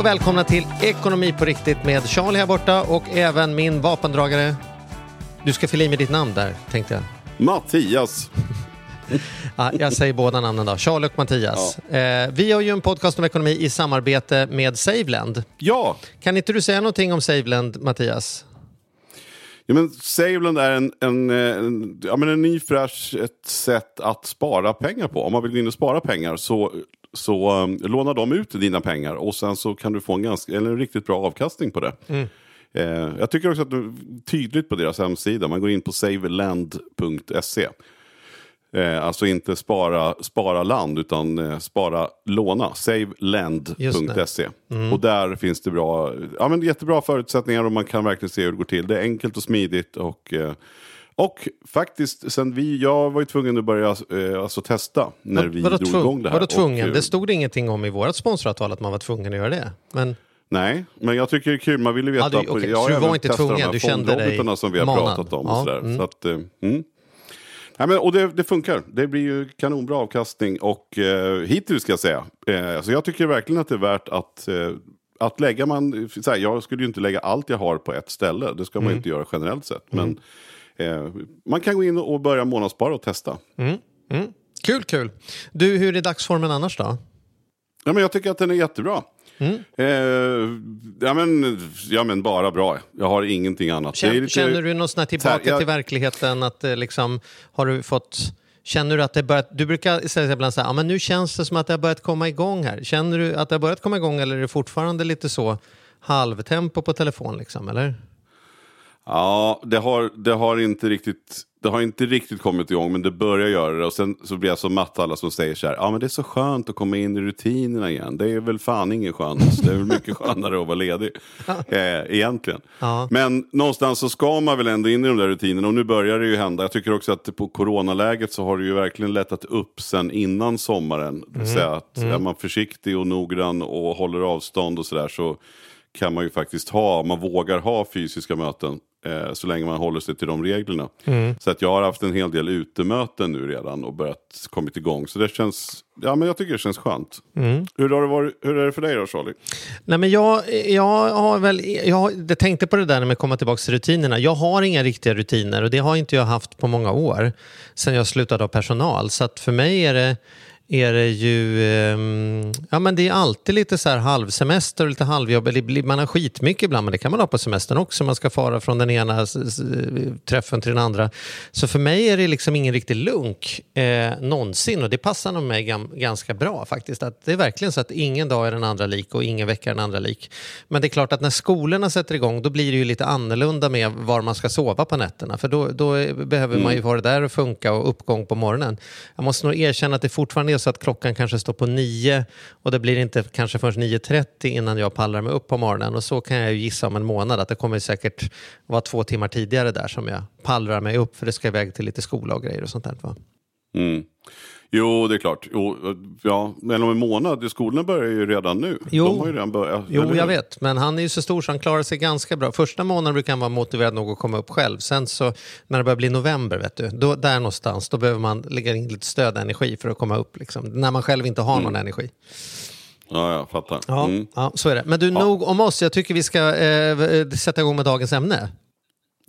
Och välkomna till Ekonomi på riktigt med Charlie här borta och även min vapendragare. Du ska fylla i med ditt namn där, tänkte jag. Mattias. Ja, jag säger båda namnen då, Charlie och Mattias. Eh, vi har ju en podcast om ekonomi i samarbete med Saveland. Ja, Kan inte du säga någonting om Saveland, Mattias? ja men Saveland är en, en, en, ja, men en ny fräsch ett sätt att spara pengar på. Om man vill gå in och spara pengar så, så um, lånar de ut dina pengar och sen så kan du få en, ganska, eller en riktigt bra avkastning på det. Eh, jag tycker också att det är tydligt på deras hemsida, man går in på saveland.se. Eh, alltså inte spara, spara land utan eh, spara låna. Saveland.se. Och där finns det bra, ja, men jättebra förutsättningar och man kan verkligen se hur det går till. Det är enkelt och smidigt. Och, eh, och faktiskt, sen vi, jag var ju tvungen att börja eh, alltså testa när vi Vadå drog tvung- igång det här. Vadå tvungen? Och, eh, det stod det ingenting om i vårt sponsoravtal att man var tvungen att göra det. Men Nej, men jag tycker det är kul. Man vill ju veta. Ja, du- okej, jag så du var inte tvungen, du kände dig som vi har manad. pratat om. Ja, Och, sådär. mm. Så att, eh, mm. Nej, men, och det, det funkar. Det blir ju kanonbra avkastning. Och eh, hittills ska jag säga. Eh, så jag tycker verkligen att det är värt att, eh, att lägga man... Så här, jag skulle ju inte lägga allt jag har på ett ställe. Det ska Mm. man inte göra generellt sett. Men eh, man kan gå in och börja månadsspara och testa. kul, kul. Du, hur är dagsformen annars då? Ja, men jag tycker att den är jättebra. Mm. Eh, ja, men, ja men bara bra. Jag har ingenting annat. Känner, lite- känner du något här tillbaka här, jag- till verkligheten? Att det liksom, har du fått... Känner du att det börjat... Du brukar säga ibland så här, ja, men nu känns det som att det har börjat komma igång här. Känner du att det har börjat komma igång eller är det fortfarande lite så halvtempo på telefon liksom, eller? Ja, det har, det har inte riktigt det har inte riktigt kommit igång men det börjar göra det och sen så blir jag så matt alla som säger så här, ja men det är så skönt att komma in i rutinerna igen. Det är väl fan ingen skönt, det är väl mycket skönare att vara ledig eh, egentligen. Ja. Men någonstans så ska man väl ändå in i de där rutinerna och nu börjar det ju hända. Jag tycker också att på coronaläget så har det ju verkligen lättat upp sen innan sommaren. Vill säga att är man försiktig och noggrann och håller avstånd och sådär så kan man ju faktiskt ha, man vågar ha fysiska möten eh, så länge man håller sig till de reglerna. Så att jag har haft en hel del utemöten nu redan och börjat kommit igång. Så det känns, ja men jag tycker det känns skönt. Hur, har det varit, hur är det för dig då Charlie? Nej, men jag, jag har väl, jag, tänkte på det där med att komma tillbaka till rutinerna. Jag har inga riktiga rutiner och det har inte jag haft på många år sedan jag slutade ha personal. Så att för mig är det, är det ju, ehm, ja men det är alltid lite så här halvsemester och lite halvjobb. Man har skitmycket ibland, men det kan man ha på semestern också. Man ska fara från den ena träffen till den andra. Så för mig är det liksom ingen riktig lunk eh, någonsin och det passar nog mig ganska bra faktiskt. Att det är verkligen så att ingen dag är den andra lik och ingen vecka är den andra lik. Men det är klart att när skolorna sätter igång då blir det ju lite annorlunda med var man ska sova på nätterna. För då, då behöver man ju få det där att funka och uppgång på morgonen. Jag måste nog erkänna att det fortfarande är så att klockan kanske står på nio och det blir inte kanske förrän 9.30 innan jag pallar mig upp på morgonen. Och så kan jag ju gissa om en månad att det kommer säkert vara två timmar tidigare där som jag pallrar mig upp för det ska iväg till lite skola och grejer och sånt där. Va? Mm. Jo, det är klart. Jo, ja, men om en månad, skolorna börjar ju redan nu. Jo. De har ju redan börjat. Jo, jag vet. Men han är ju så stor så han klarar sig ganska bra. Första månaden brukar han vara motiverad nog att komma upp själv. Sen så när det börjar bli november, vet du, då, där någonstans, då behöver man lägga in lite stödenergi för att komma upp. Liksom, när man själv inte har någon energi. Ja, jag fattar. Ja, Mm. ja, så är det. Men du, nog om oss. Jag tycker vi ska eh, sätta igång med dagens ämne.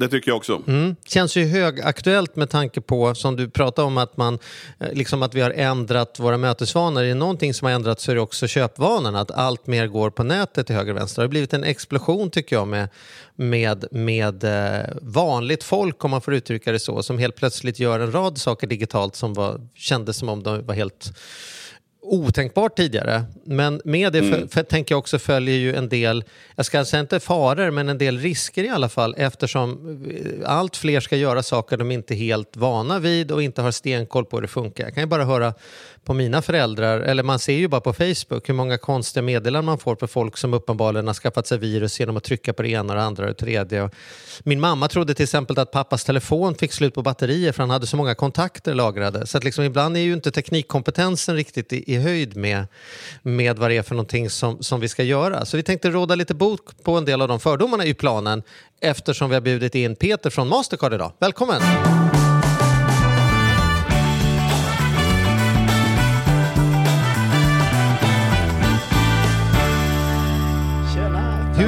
Det tycker jag också. Mm. Känns ju högaktuellt med tanke på, som du pratade om, att, man, eh, liksom att vi har ändrat våra mötesvanor. Är det någonting som har ändrats så är det också köpvanorna. Att allt mer går på nätet till höger och vänster. Det har blivit en explosion tycker jag med, med, med eh, vanligt folk, om man får uttrycka det så, som helt plötsligt gör en rad saker digitalt som var, kändes som om de var helt otänkbart tidigare. Men med det mm. för, tänker jag också följer ju en del, jag ska säga inte faror, men en del risker i alla fall eftersom allt fler ska göra saker de inte är helt vana vid och inte har stenkoll på hur det funkar. Jag kan ju bara höra på mina föräldrar, eller man ser ju bara på Facebook hur många konstiga meddelanden man får på folk som uppenbarligen har skaffat sig virus genom att trycka på det ena och det andra och det tredje. Min mamma trodde till exempel att pappas telefon fick slut på batterier för han hade så många kontakter lagrade. Så att liksom ibland är ju inte teknikkompetensen riktigt i, i höjd med, med vad det är för någonting som, som vi ska göra. Så vi tänkte råda lite bot på en del av de fördomarna i planen eftersom vi har bjudit in Peter från Mastercard idag. Välkommen!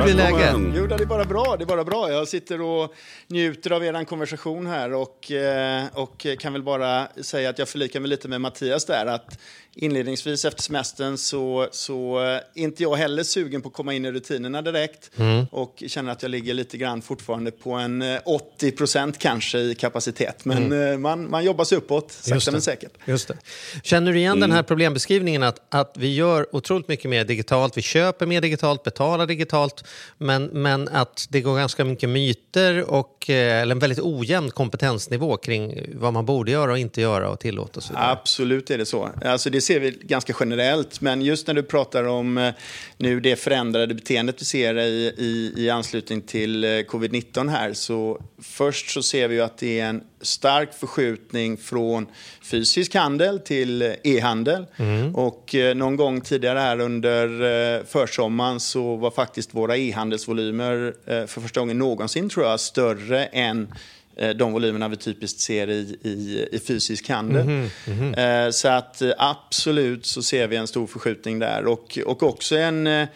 Hur är läget? Jo, det är bara bra. Det är bara bra. Jag sitter och njuter av er konversation här och, eh, och kan väl bara säga att jag förlikar mig lite med Mattias där. Att inledningsvis efter semestern så, så är inte jag heller sugen på att komma in i rutinerna direkt mm. och känner att jag ligger lite grann fortfarande på en 80 eh, procent kanske i kapacitet. Men mm. Eh, man, man jobbar sig uppåt, sakta men säkert. Just det. Känner du igen mm. den här problembeskrivningen att, att vi gör otroligt mycket mer digitalt, vi köper mer digitalt, betalar digitalt, men, men att det går ganska mycket myter och eh, eller en väldigt ojämn kompetensnivå kring vad man borde göra och inte göra och tillåta och så. Absolut är det så. Alltså det ser vi ganska generellt, men just när du pratar om eh, nu det förändrade beteendet vi ser i, i, i anslutning till eh, covid-19 här, så först så ser vi ju att det är en stark förskjutning från fysisk handel till e-handel. Mm. Och eh, någon gång tidigare här under försommaren så var faktiskt våra e-handelsvolymer för första gången någonsin tror jag större än Eh, de volymerna vi typiskt ser i, i, i fysisk handel. Mm -hmm. Så att eh, absolut så ser vi en stor förskjutning där och, och också en,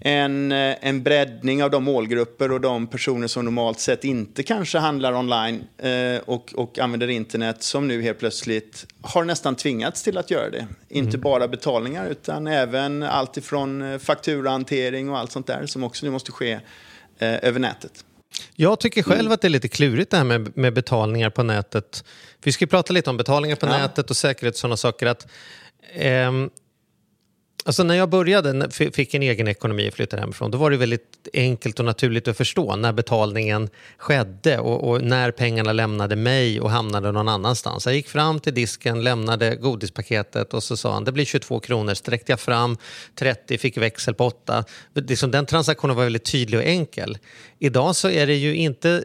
en, en breddning av de målgrupper och de personer som normalt sett inte kanske handlar online och, och använder internet som nu helt plötsligt har nästan tvingats till att göra det. Inte mm. bara betalningar utan även allt ifrån fakturahantering och allt sånt där som också nu måste ske över nätet. Jag tycker själv mm. att det är lite klurigt det här med, med betalningar på nätet. Vi ska prata lite om betalningar på ja. nätet och säkerhet och sådana saker. Att, ehm, Alltså när jag började, fick en egen ekonomi och flyttade hemifrån, då var det väldigt enkelt och naturligt att förstå när betalningen skedde och, och, när pengarna lämnade mig och hamnade någon annanstans. Jag gick fram till disken, lämnade godispaketet och så sa han det blir 22 kronor. Sträckte jag fram 30, fick växel på 8. Liksom den transaktionen var väldigt tydlig och enkel. Idag så är det ju inte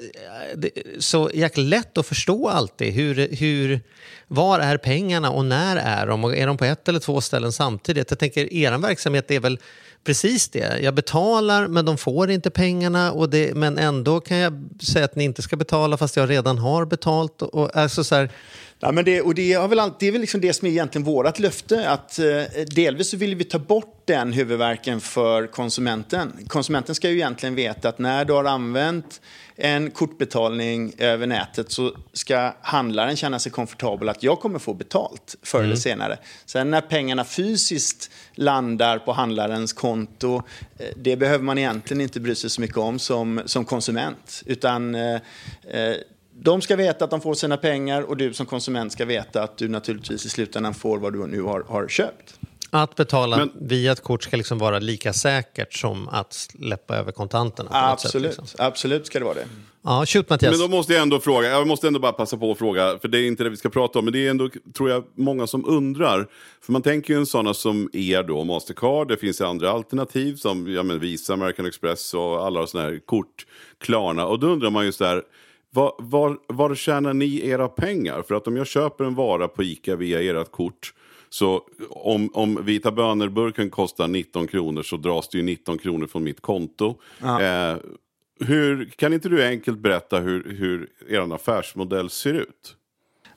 eh, så jäkla lätt att förstå alltid hur, hur var är pengarna och när är de? Och är de på ett eller två ställen samtidigt? Jag tänker, er verksamhet är väl precis det. Jag betalar men de får inte pengarna och det, men ändå kan jag säga att ni inte ska betala fast jag redan har betalt. Och, alltså så här, Ja, men det, och det, är väl, det är väl liksom det som är egentligen vårt löfte. Att, eh, delvis så vill vi ta bort den huvudverken för konsumenten. Konsumenten ska ju egentligen veta att när du har använt en kortbetalning över nätet så ska handlaren känna sig komfortabel att jag kommer få betalt förr mm. eller senare. Sen när pengarna fysiskt landar på handlarens konto, eh, det behöver man egentligen inte bry sig så mycket om som, som konsument. Utan eh, eh de ska veta att de får sina pengar och du som konsument ska veta att du naturligtvis i slutändan får vad du nu har, har köpt. Att betala Men, via ett kort ska liksom vara lika säkert som att släppa över kontanterna? absolut, sätt, liksom. absolut ska det vara det. Ja, shoot Mattias. Men då måste jag ändå fråga, jag måste ändå bara passa på att fråga, för det är inte det vi ska prata om, men det är ändå, tror jag, många som undrar. För man tänker ju en sådana som er då, Mastercard, det finns andra alternativ som ja, men Visa, American Express och alla sådana här kort, Klarna. Och då undrar man just där, var, var, var tjänar ni era pengar? För att om jag köper en vara på ICA via ert kort så om, om vita bönor-burken kostar 19 kronor så dras det ju 19 kronor från mitt konto. Eh, hur, kan inte du enkelt berätta hur, hur er affärsmodell ser ut?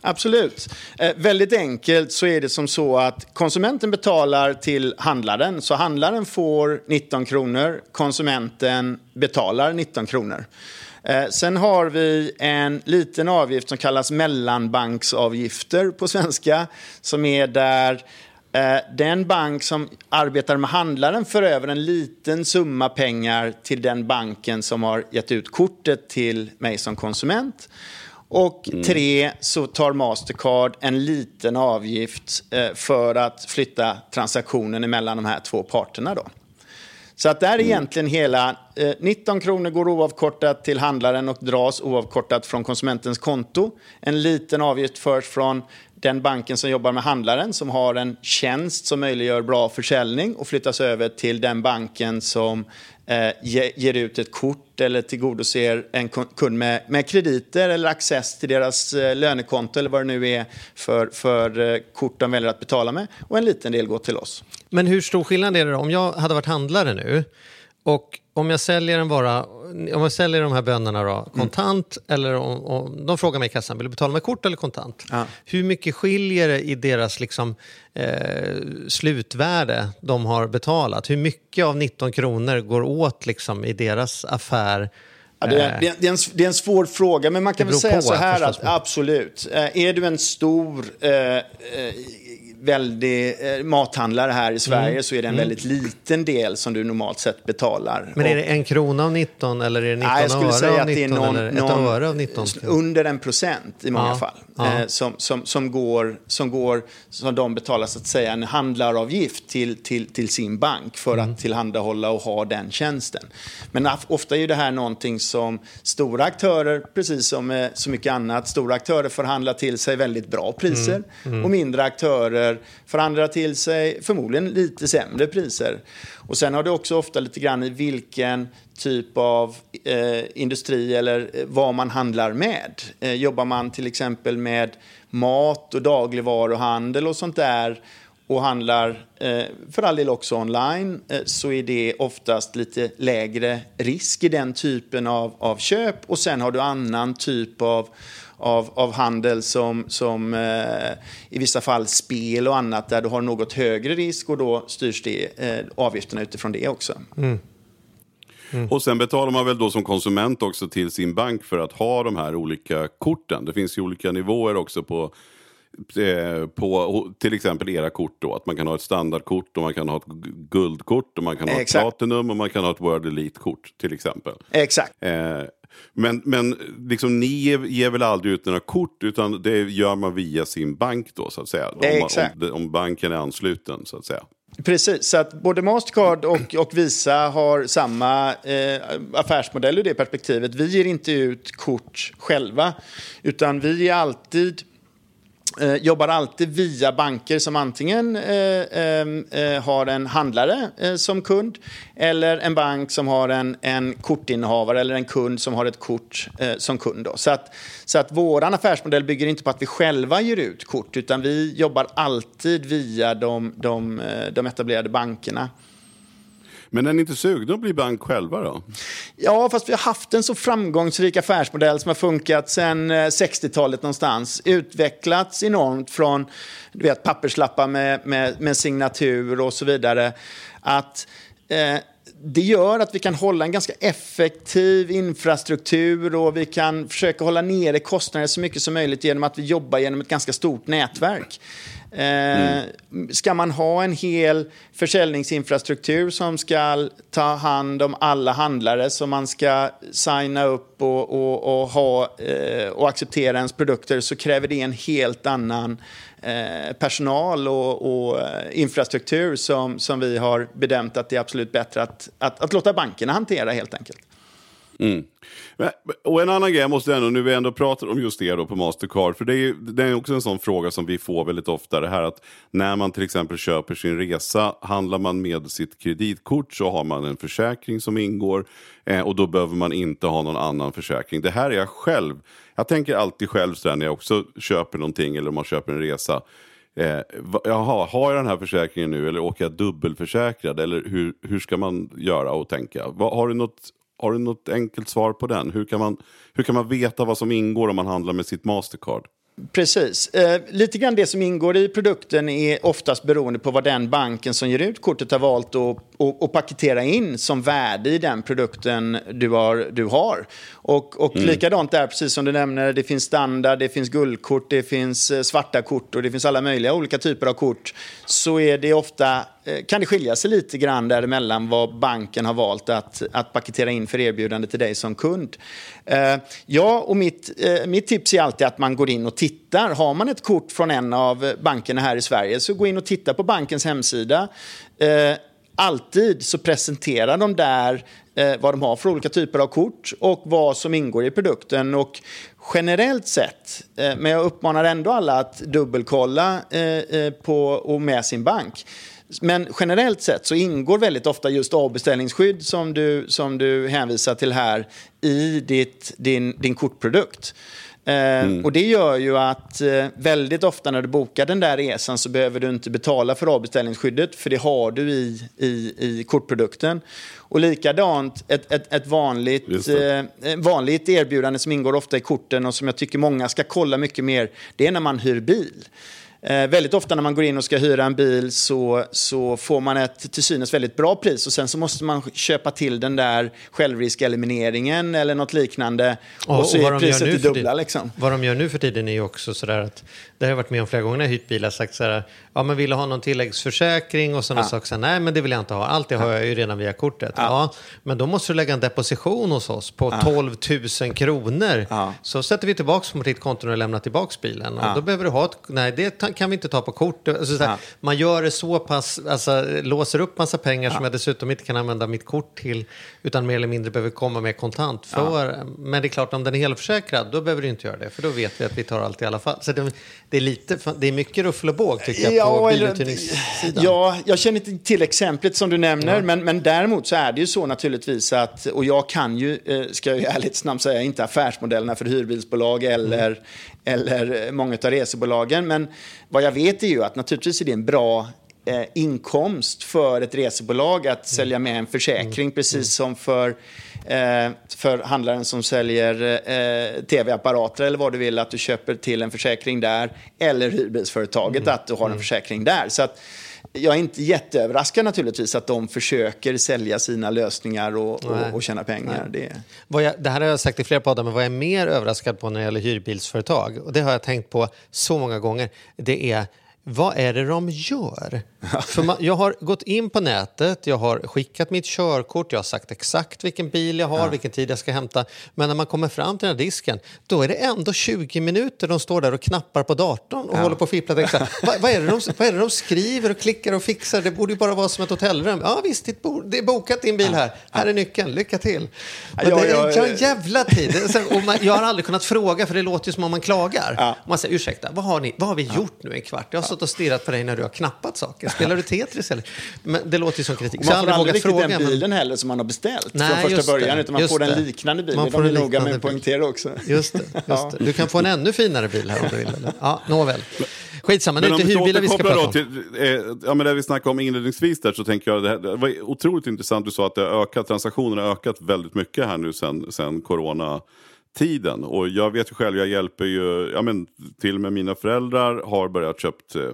Absolut. Eh, väldigt enkelt så är det som så att konsumenten betalar till handlaren. Så handlaren får 19 kronor, konsumenten betalar 19 kronor. Eh, sen har vi en liten avgift som kallas mellanbanksavgifter på svenska. Som är där eh, den bank som arbetar med handlaren för över en liten summa pengar till den banken som har gett ut kortet till mig som konsument. Och tre, så tar Mastercard en liten avgift eh, för att flytta transaktionen mellan de här två parterna. Då. Så att där är egentligen hela eh, 19 kronor går oavkortat till handlaren och dras oavkortat från konsumentens konto. En liten avgift förs från den banken som jobbar med handlaren som har en tjänst som möjliggör bra försäljning och flyttas över till den banken som eh, Eh, ger ut ett kort eller tillgodoser en kund med, med krediter eller access till deras eh, lönekonto eller vad det nu är för, för eh, kort de väljer att betala med. Och en liten del går till oss. Men hur stor skillnad är det då? Om jag hade varit handlare nu och om jag säljer en vara, om jag säljer de här bönorna då, kontant eller om, om de frågar mig i kassan, vill du betala med kort eller kontant? Ja. Hur mycket skiljer det i deras liksom, eh, slutvärde de har betalat? Hur mycket av 19 kronor går åt liksom, i deras affär? Ja, det, är, det, är, det, är en, det är en svår fråga, men man kan väl säga så här att absolut. Eh, är du en stor eh, eh, väldig eh, mathandlare här i Sverige Mm. så är det en väldigt liten del som du normalt sett betalar. Men är det en krona av 19 eller är det 19 Nej, jag skulle öre säga av att det är 19 någon, eller ett någon öre av 19? under en procent i många Ja, fall. ja. Eh, som, som, som, går, som går, som de betalar så att säga en handlaravgift till, till, till sin bank för Mm. att tillhandahålla och ha den tjänsten. Men of- ofta är det här någonting som stora aktörer, precis som med så mycket annat, stora aktörer förhandlar till sig väldigt bra priser Mm. och mindre aktörer förhandlar till sig förmodligen lite sämre priser. Och sen har det också ofta lite grann i vilken typ av eh, industri eller eh, vad man handlar med. Eh, jobbar man till exempel med mat och dagligvaruhandel och sånt där och handlar eh, för all del också online eh, så är det oftast lite lägre risk i den typen av, av köp och sen har du annan typ av av, av handel som, som eh, i vissa fall spel och annat där du har något högre risk och då styrs det, eh, avgifterna utifrån det också. Och sen betalar man väl då som konsument också till sin bank för att ha de här olika korten. Det finns ju olika nivåer också på, på till exempel era kort då. Att man kan ha ett standardkort och man kan ha ett gu- guldkort och man kan ha Exakt. ett platinum och man kan ha ett World Elite-kort till exempel. Exakt. Eh, men men liksom, ni ger, väl aldrig ut några kort utan det gör man via sin bank då så att säga. Om, Exakt. om, det- om banken är ansluten så att säga. Precis, så att både Mastercard och, och Visa har samma eh, affärsmodell ur det perspektivet. Vi ger inte ut kort själva, utan vi är alltid eh, jobbar alltid via banker som antingen eh, ehm, eh, har en handlare eh, som kund eller en bank som har en, en kortinnehavare eller en kund som har ett kort eh, som kund. Då. Så att, så att vår affärsmodell bygger inte på att vi själva ger ut kort utan vi jobbar alltid via de, de, eh, de etablerade bankerna. Men är ni inte sugna att bli bank själva då? Ja, fast vi har haft en så framgångsrik affärsmodell som har funkat sedan eh, 60-talet någonstans. Utvecklats enormt från du vet, papperslappar med, med, med signatur och så vidare. Att eh, det gör att vi kan hålla en ganska effektiv infrastruktur och vi kan försöka hålla nere kostnader så mycket som möjligt genom att vi jobbar genom ett ganska stort nätverk. Mm. Ska man ha en hel försäljningsinfrastruktur som ska ta hand om alla handlare som man ska signa upp och, och, och, ha, eh, och acceptera ens produkter så kräver det en helt annan eh, personal och, och infrastruktur som, som vi har bedömt att det är absolut bättre att, att, att låta bankerna hantera helt enkelt. Mm. Men- Och en annan grej, jag måste ändå, nu vi ändå pratar om just det då på Mastercard, för det är, ju- det är också en sån fråga som vi får väldigt ofta, det här att när man till exempel köper sin resa, handlar man med sitt kreditkort så har man en försäkring som ingår eh, och då behöver man inte ha någon annan försäkring. Det här är jag själv, jag tänker alltid själv sådär när jag också köper någonting eller om man köper en resa. Eh, jaha, har jag den här försäkringen nu eller åker jag dubbelförsäkrad? Eller hur, hur ska man göra och tänka? Va, har, du något, har du något enkelt svar på den? Hur kan, man, hur kan man veta vad som ingår om man handlar med sitt Mastercard? Precis. Eh, lite grann det som ingår i produkten är oftast beroende på vad den banken som ger ut kortet har valt att, och, och paketera in som värde i den produkten du har. Du har. Och, och mm. likadant där, precis som du nämner, det finns standard, det finns guldkort, det finns eh, svarta kort och det finns alla möjliga olika typer av kort. Så är det ofta, eh, kan det skilja sig lite grann däremellan vad banken har valt att, att paketera in för erbjudande till dig som kund. Eh, ja, och mitt, mitt tips är alltid att man går in och tittar. Har man ett kort från en av bankerna här i Sverige så gå in och titta på bankens hemsida alltid så presenterar de där eh, vad de har för olika typer av kort och vad som ingår i produkten. Och generellt sett, eh, men jag uppmanar ändå alla att dubbelkolla eh, eh på och med sin bank. Men generellt sett så ingår väldigt ofta just avbeställningsskydd som du, som du hänvisar till här i ditt, din, din kortprodukt. Mm. Och Det gör ju att eh, väldigt ofta när du bokar den där resan så behöver du inte betala för avbeställningsskyddet för det har du i, i, i kortprodukten. Och likadant, ett, ett, ett vanligt, eh, vanligt erbjudande som ingår ofta i korten och som jag tycker många ska kolla mycket mer, det är när man hyr bil. Eh, väldigt ofta när man går in och ska hyra en bil så, så får man ett till synes väldigt bra pris och sen så måste man köpa till den där självriskelimineringen eller något liknande. Och, och så och är priset det dubbla. Liksom. Vad de gör nu för tiden är ju också sådär att, det har jag varit med om flera gånger när jag hyrt bilar, sagt sådär, ja men vill du ha någon tilläggsförsäkring och sådana ja. saker, nej men det vill jag inte ha, allt det har jag ju redan via kortet. Ja. ja. men då måste du lägga en deposition hos oss på ja. 12 000 kronor. Så sätter vi tillbaka på ditt konto och lämnar tillbaka bilen. Och då behöver du ha ett, nej det kan vi inte ta på kort. Alltså, såhär. Man gör det så pass, alltså, låser upp massa pengar som jag dessutom inte kan använda mitt kort till, utan mer eller mindre behöver komma med kontant för. Men det är klart, om den är helförsäkrad, då behöver du inte göra det, för då vet vi att vi tar allt i alla fall. Så det, det är, lite, det är mycket ruffel och båg, tycker jag, ja, biluthyrningssidan. Ja, jag känner inte till exemplet som du nämner, men, men däremot så är det ju så naturligtvis att, och jag kan ju, eh, ska jag ju ärligt snabbt säga, inte affärsmodellerna för hyrbilsbolag eller, mm eller många av resebolagen. Men vad jag vet är ju att naturligtvis är det en bra eh, inkomst för ett resebolag att sälja med en försäkring, mm. precis mm. som för, eh, för handlaren som säljer eh, tv-apparater eller vad du vill, att du köper till en försäkring där, eller hyrbilsföretaget, mm. att du har en mm. försäkring där. Så att, jag är inte jätteöverraskad naturligtvis att de försöker sälja sina lösningar och, och, och tjäna pengar. Det... Jag, det här har jag sagt i flera poddar, men vad jag är mer överraskad på när det gäller hyrbilsföretag, och det har jag tänkt på så många gånger, det är vad är det de gör? För man, jag har gått in på nätet, jag har skickat mitt körkort, jag har sagt exakt vilken bil jag har, ja. vilken tid jag ska hämta. Men när man kommer fram till den här disken, då är det ändå 20 minuter de står där och knappar på datorn och ja. håller på att fippla. vad, vad, är det de, vad är det de skriver och klickar och fixar? Det borde ju bara vara som ett hotellrum. Ja visst, det är bokat din bil här. Här är nyckeln, lycka till. Men ja, det är en jävla tid. Och man, jag har aldrig kunnat fråga, för det låter ju som om man klagar. Man säger, ursäkta, vad har, ni, vad har vi gjort nu en kvart? Stått och stirrat på dig när du har knappat saker. Spelar du Tetris eller? Men det låter ju som kritik. man får aldrig riktigt fråga, den bilen men... heller som man har beställt Nej, från första början. Utan man får det. en liknande bil. Man får det är de noga med att poängtera också. Just det. Just ja. det. Du kan få en ännu finare bil här om du vill. Eller? Ja, nåväl. Skitsamma, det är inte hyrbilar vi ska prata om. Till, eh, ja, men det vi snackade om inledningsvis där så tänker jag, det, här, det var otroligt intressant, du sa att det har ökat, transaktionerna har ökat väldigt mycket här nu sen, sen corona tiden. Och jag vet ju själv, jag hjälper ju, ja men till och med mina föräldrar har börjat köpt eh,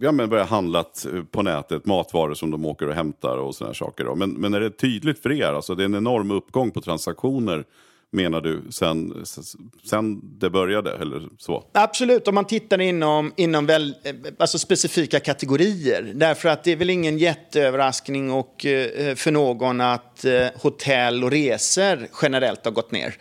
ja, men börjat handlat eh, på nätet, matvaror som de åker och hämtar och sådana saker. Då. Men, men är det tydligt för er, alltså det är en enorm uppgång på transaktioner menar du, sen, sen det började? Eller så? Absolut, om man tittar inom, inom väl, eh, alltså specifika kategorier. Därför att det är väl ingen jätteöverraskning och, för någon att hotell och resor generellt har gått ner.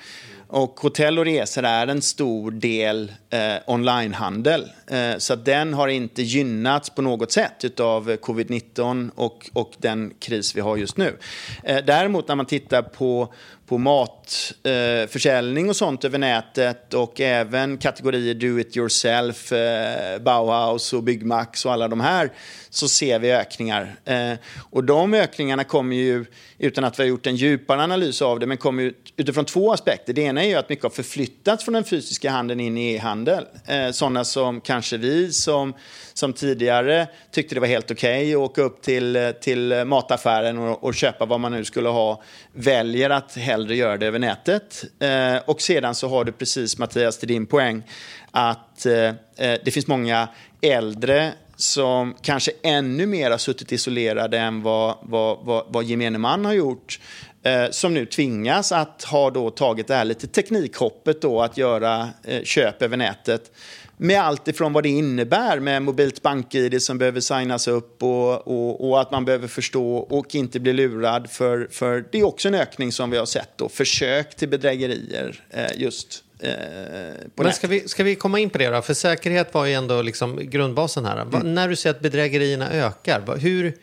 Och hotell och resor är en stor del eh, onlinehandel. Eh, så den har inte gynnats på något sätt av covid-19 och, och den kris vi har just nu. Eh, däremot när man tittar på på matförsäljning eh, och sånt över nätet och även kategorier do it yourself, eh, Bauhaus och Byggmax och alla de här så ser vi ökningar. Eh, och de ökningarna kommer ju, utan att vi har gjort en djupare analys av det, men kommer ut, utifrån två aspekter. Det ena är ju att mycket har förflyttats från den fysiska handeln in i e-handel. Eh, sådana som kanske vi som som tidigare tyckte det var helt okej okay att åka upp till, eh, till mataffären och, och, köpa vad man nu skulle ha, väljer att hellre göra det över nätet. Eh, och sedan så har du precis, Mattias, till din poäng, att eh, eh, det finns många äldre som kanske ännu mer har suttit isolerade än vad, vad, vad, vad gemene man har gjort eh, som nu tvingas att ha då tagit det här lite teknikhoppet då att göra eh, köp över nätet med allt ifrån vad det innebär med mobilt bank-id som behöver signas upp och, och, och, att man behöver förstå och inte bli lurad. För, för det är också en ökning som vi har sett då, försök till bedrägerier eh, just eh, på Men ska vi, ska vi komma in på det då? För säkerhet var ju ändå liksom grundbasen här. Va, när du ser att bedrägerierna ökar, hur,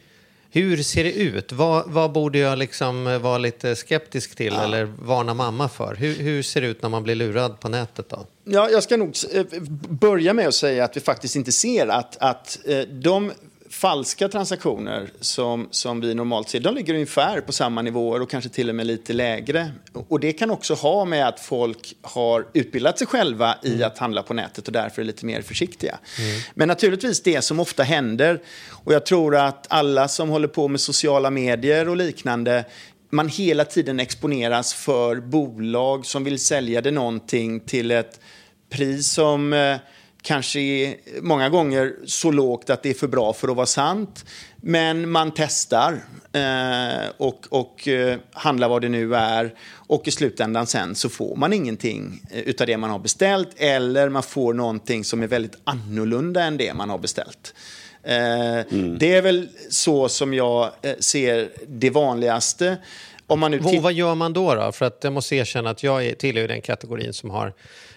hur ser det ut? Vad, vad borde jag liksom vara lite skeptisk till eller varna mamma för? Hur, hur ser det ut när man blir lurad på nätet då? Ja, jag ska nog eh, börja med att säga att vi faktiskt inte ser att, att eh, de falska transaktioner som, som vi normalt ser, de ligger ungefär på samma nivåer och kanske till och med lite lägre. Och det kan också ha med att folk har utbildat sig själva i Mm. att handla på nätet och därför är lite mer försiktiga. Men naturligtvis det som ofta händer, och jag tror att alla som håller på med sociala medier och liknande man hela tiden exponeras för bolag som vill sälja det någonting till ett pris som eh, kanske är många gånger så lågt att det är för bra för att vara sant. Men man testar eh, och, och eh, handlar vad det nu är. Och i slutändan sen så får man ingenting eh, utav det man har beställt. Eller man får någonting som är väldigt annorlunda än det man har beställt. Eh, Det är väl så som jag eh, ser det vanligaste. Om man nu vad gör man då? då? För att jag måste erkänna att jag tillhör den kategorin som har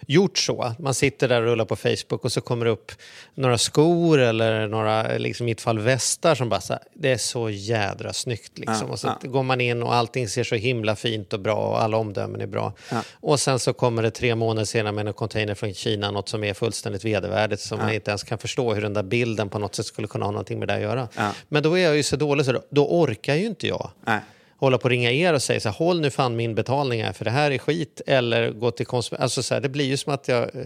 gjort så. Man sitter där och rullar på Facebook och så kommer det upp några skor eller några, liksom i mitt fall västar som bara så här, det är så jädra snyggt liksom. Ja, och så ja. går man in och allting ser så himla fint och bra och alla omdömen är bra. Och sen så kommer det tre månader senare med en container från Kina, något som är fullständigt vedervärdigt som man inte ens kan förstå hur den där bilden på något sätt skulle kunna ha någonting med det att göra. Ja. Men då är jag ju så dålig så då, då orkar ju inte jag. Hålla på och ringa er och säga så här, håll nu fan min betalning här för det här är skit. Eller gå till konsument. Alltså så här, det blir ju som att jag, eh,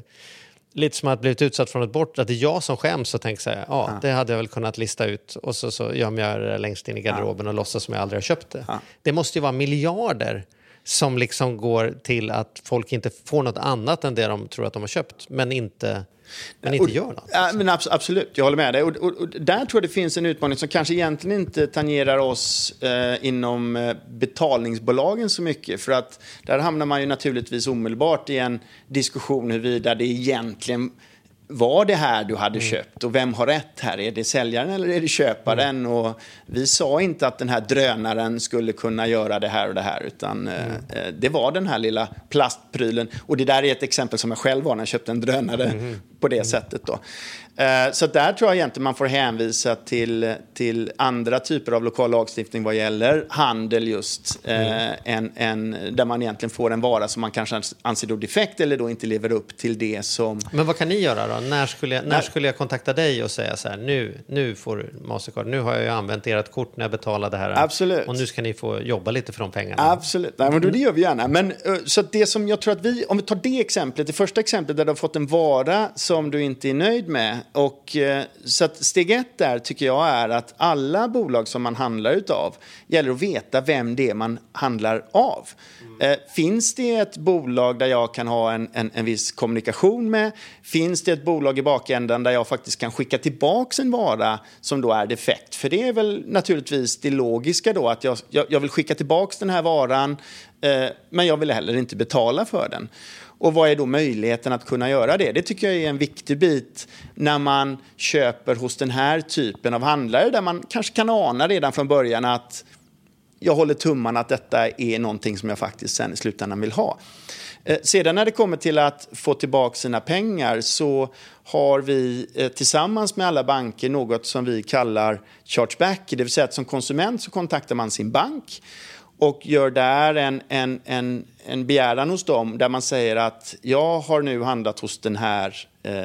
lite som att blivit utsatt från ett bort, att det är jag som skäms och tänker så här, ja, det hade jag väl kunnat lista ut och så, så gömmer jag det längst in i garderoben och låtsas som jag aldrig har köpt det. Det måste ju vara miljarder som liksom går till att folk inte får något annat än det de tror att de har köpt, men inte, men inte gör något. Ja, men abs- absolut, jag håller med dig. Och, och, och där tror jag det finns en utmaning som kanske egentligen inte tangerar oss eh, inom eh, betalningsbolagen så mycket. För att där hamnar man ju naturligtvis omedelbart i en diskussion huruvida det egentligen var det här du hade köpt och vem har rätt här? Är det säljaren eller är det köparen? Och vi sa inte att den här drönaren skulle kunna göra det här och det här utan eh, eh, det var den här lilla plastprylen. Och det där är ett exempel som jag själv var när jag köpte en drönare på det sättet. Då. Eh, så där tror jag egentligen man får hänvisa till, till andra typer av lokal lagstiftning vad gäller handel just. Eh, än, än där man egentligen får en vara som man kanske anser då defekt eller då inte lever upp till det som Men vad kan ni göra då? När skulle jag, när skulle jag kontakta dig och säga så här, nu, nu får du Mastercard, nu har jag ju använt ert kort när jag betalade det här. Absolut. Och nu ska ni få jobba lite för de pengarna. Absolut, Nej, men då, det gör vi gärna. Men, eh, så det som jag tror att vi, om vi tar det exemplet, det första exemplet där du har fått en vara som du inte är nöjd med. Och, eh, så att steg ett där tycker jag är att alla bolag som man handlar utav gäller att veta vem det är man handlar av. Eh, finns det ett bolag där jag kan ha en, en, en viss kommunikation med? Finns det ett bolag i bakändan där jag faktiskt kan skicka tillbaka en vara som då är defekt? För det är väl naturligtvis det logiska då att jag, jag, jag vill skicka tillbaka den här varan eh, men jag vill heller inte betala för den. Och vad är då möjligheten att kunna göra det? Det tycker jag är en viktig bit när man köper hos den här typen av handlare där man kanske kan ana redan från början att jag håller tummarna att detta är någonting som jag faktiskt sen i slutändan vill ha. Eh, sedan när det kommer till att få tillbaka sina pengar så har vi eh, tillsammans med alla banker något som vi kallar chargeback. Det vill säga att som konsument så kontaktar man sin bank och gör där en, en, en, en begäran hos dem där man säger att jag har nu handlat hos den här eh,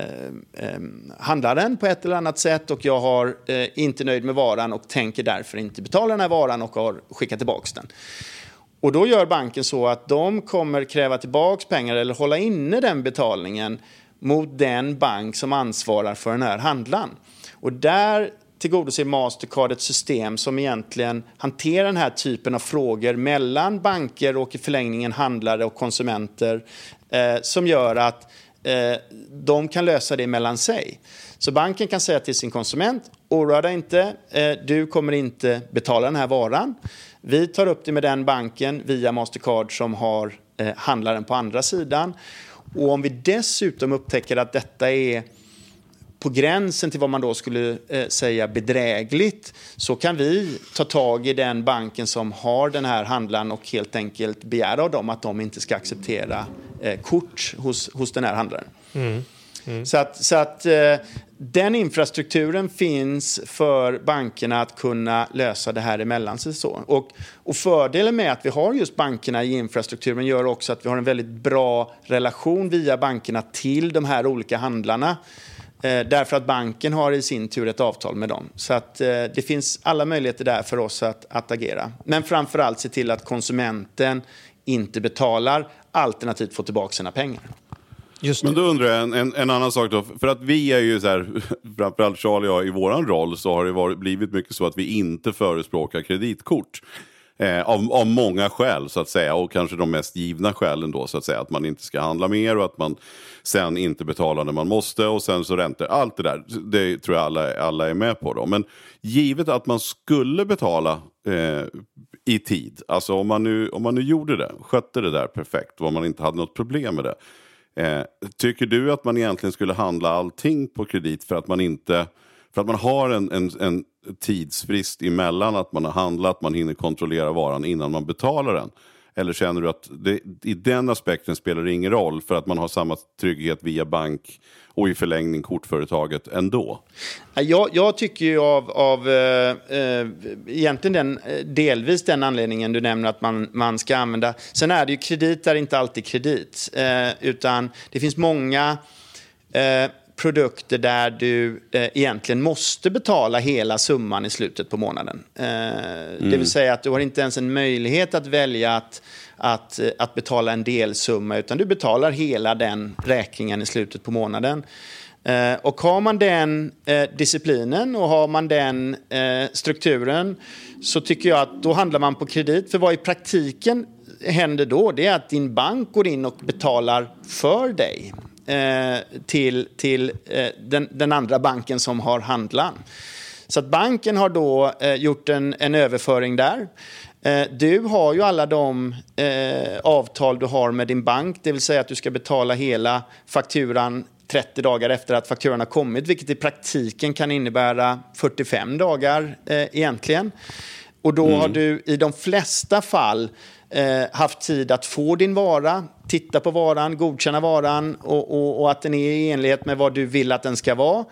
eh, handlaren på ett eller annat sätt och jag har eh, inte nöjd med varan och tänker därför inte betala den här varan och har skickat tillbaka den. Och då gör banken så att de kommer kräva tillbaka pengar eller hålla inne den betalningen mot den bank som ansvarar för den här handlaren. Och där tillgodoser Mastercard ett system som egentligen hanterar den här typen av frågor mellan banker och i förlängningen handlare och konsumenter eh, som gör att eh, de kan lösa det mellan sig. Så banken kan säga till sin konsument, oroa dig inte, eh, du kommer inte betala den här varan. Vi tar upp det med den banken via Mastercard som har eh, handlaren på andra sidan. Och om vi dessutom upptäcker att detta är på gränsen till vad man då skulle eh, säga bedrägligt så kan vi ta tag i den banken som har den här handlaren och helt enkelt begära av dem att de inte ska acceptera eh, kort hos, hos den här handlaren. Mm. Mm. Så att, så att eh, den infrastrukturen finns för bankerna att kunna lösa det här emellan sig. Så. Och, och fördelen med att vi har just bankerna i infrastrukturen gör också att vi har en väldigt bra relation via bankerna till de här olika handlarna. Eh, därför att banken har i sin tur ett avtal med dem. Så att eh, det finns alla möjligheter där för oss att, att agera. Men framför allt se till att konsumenten inte betalar alternativt får tillbaka sina pengar. Men då undrar jag en, en, en, annan sak då. För att vi är ju så här, framförallt Charlie och jag i våran roll så har det varit, blivit mycket så att vi inte förespråkar kreditkort. Eh, av, av många skäl så att säga och kanske de mest givna skälen då så att säga. Att man inte ska handla mer och att man sen inte betalar när man måste och sen så räntor. Allt det där, det tror jag alla, alla är med på då. Men givet att man skulle betala eh, i tid, alltså om man, nu, om man nu gjorde det, skötte det där perfekt och om man inte hade något problem med det. Eh, tycker du att man egentligen skulle handla allting på kredit för att man inte för att man har en, en, en tidsfrist emellan att man har handlat, man hinner kontrollera varan innan man betalar den? Eller känner du att det, i den aspekten spelar det ingen roll för att man har samma trygghet via bank och i förlängning kortföretaget ändå? Jag, jag tycker ju av, av eh, eh egentligen den, eh, delvis den anledningen du nämner att man, man ska använda. Sen är det ju kredit är inte alltid kredit, eh, utan det finns många eh, produkter där du eh, egentligen måste betala hela summan i slutet på månaden. Eh, mm. Det vill mm. säga att du har inte ens en möjlighet att välja att, att, eh, att betala en delsumma utan du betalar hela den räkningen i slutet på månaden. Eh, och har man den eh, disciplinen och har man den eh, strukturen så tycker jag att då handlar man på kredit. För vad i praktiken händer då det är att din bank går in och betalar för dig Eh, till, till eh, den, den, andra banken som har handlaren. Så att banken har då eh, gjort en, en överföring där. Eh, du har ju alla de eh, avtal du har med din bank, det vill säga att du ska betala hela fakturan 30 dagar efter att fakturan har kommit, vilket i praktiken kan innebära 45 dagar eh, egentligen. Och då mm. har du i de flesta fall eh, haft tid att få din vara, titta på varan, godkänna varan och, och, och, att den är i enlighet med vad du vill att den ska vara.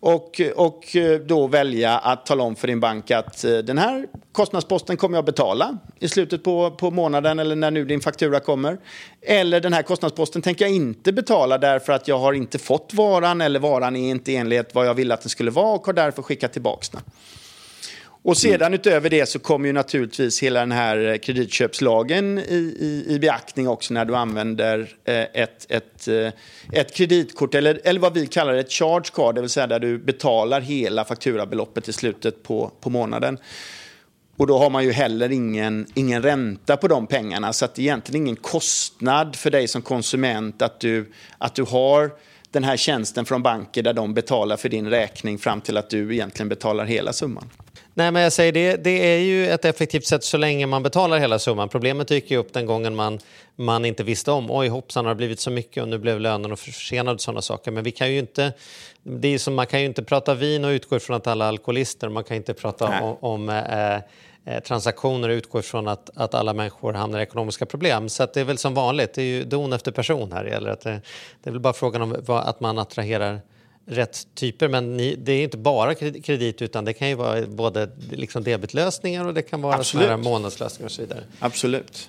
Och, och då välja att tala om för din bank att eh, den här kostnadsposten kommer jag betala i slutet på, på månaden eller när nu din faktura kommer. Eller den här kostnadsposten tänker jag inte betala därför att jag har inte fått varan eller varan är inte i enlighet vad jag ville att den skulle vara och har därför skickat tillbaka den. Och sedan mm. utöver det så kommer ju naturligtvis hela den här kreditköpslagen i, i, i beaktning också när du använder eh, ett, ett, eh, ett kreditkort eller, eller vad vi kallar ett charge card, det vill säga där du betalar hela fakturabeloppet i slutet på, på månaden. Och då har man ju heller ingen, ingen ränta på de pengarna så att det är egentligen ingen kostnad för dig som konsument att du, att du har den här tjänsten från banker där de betalar för din räkning fram till att du egentligen betalar hela summan. Nej, men jag säger det, det är ju ett effektivt sätt så länge man betalar hela summan. Problemet dyker ju upp den gången man, man inte visste om. Oj, hoppsan, har det blivit så mycket och nu blev lönen försenad och sådana saker. Men vi kan ju inte, det är som, man kan ju inte prata vin och utgå ifrån att alla är alkoholister. Man kan inte prata Nej. om, om eh, eh, transaktioner och utgå ifrån att, att alla människor hamnar i ekonomiska problem. Så det är väl som vanligt, det är ju don efter person här. Eller att det, det är väl bara frågan om att man attraherar rätt typer. Men ni, det är inte bara kredit utan det kan ju vara både liksom debitlösningar och det kan vara såna månadslösningar och så vidare. Absolut.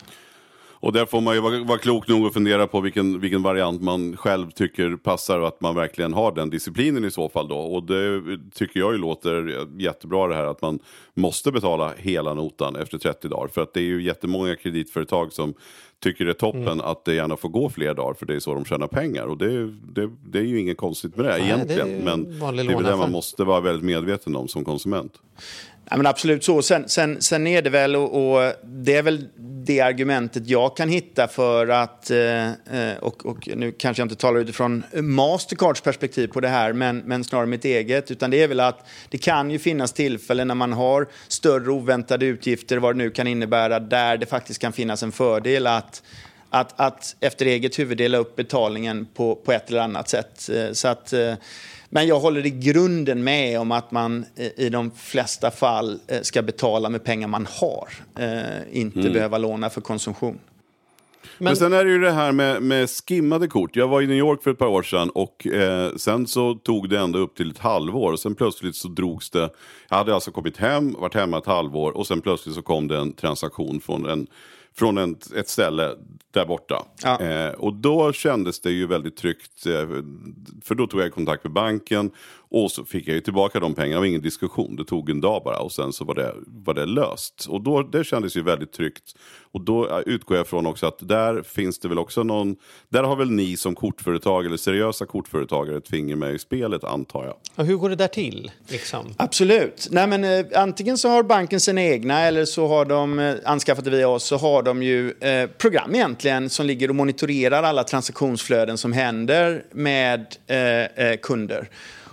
Och där får man ju vara, vara klok nog att fundera på vilken, vilken variant man själv tycker passar och att man verkligen har den disciplinen i så fall då. Och det tycker jag ju låter jättebra det här att man måste betala hela notan efter 30 dagar. För att det är ju jättemånga kreditföretag som tycker det är toppen mm. att det gärna får gå fler dagar för det är så de tjänar pengar. Och det, det, det är ju inget konstigt med det Nej, egentligen. Det men det är väl det man måste vara väldigt medveten om som konsument. Ja, men absolut så. Sen, sen, sen är det väl, och, och, det är väl det argumentet jag kan hitta för att, eh, eh, och, och nu kanske jag inte talar utifrån Mastercards perspektiv på det här, men, men snarare mitt eget, utan det är väl att det kan ju finnas tillfällen när man har större oväntade utgifter, vad det nu kan innebära, där det faktiskt kan finnas en fördel att att, att efter eget huvud dela upp betalningen på, på ett eller annat sätt. Eh, så att, eh, men jag håller i grunden med om att man i de flesta fall eh, ska betala med pengar man har. Inte mm. behöva låna för konsumtion. Men... Men, sen är det ju det här med, med skimmade kort. Jag var i New York för ett par år sedan och eh, sen så tog det ända upp till ett halvår. Och sen plötsligt så drogs det. Jag hade alltså kommit hem, varit hemma ett halvår och sen plötsligt så kom det en transaktion från en från en, ett ställe där borta. Ja. Eh, och då kändes det ju väldigt tryggt. Eh, för då tog jag kontakt med banken och så fick jag ju tillbaka de pengarna. Det var ingen diskussion. Det tog en dag bara och sen så var det, var det löst. Och då, det kändes ju väldigt tryggt. Och då utgår jag från också att där finns det väl också någon... Där har väl ni som kortföretag eller seriösa kortföretagare ett finger med i spelet antar jag. Och hur går det där till? Liksom? Absolut. Nej, men, eh, antingen så har banken sina egna eller så har de eh, anskaffat det via oss så har de ju eh, program egentligen som ligger och monitorerar alla transaktionsflöden som händer med eh, eh kunder.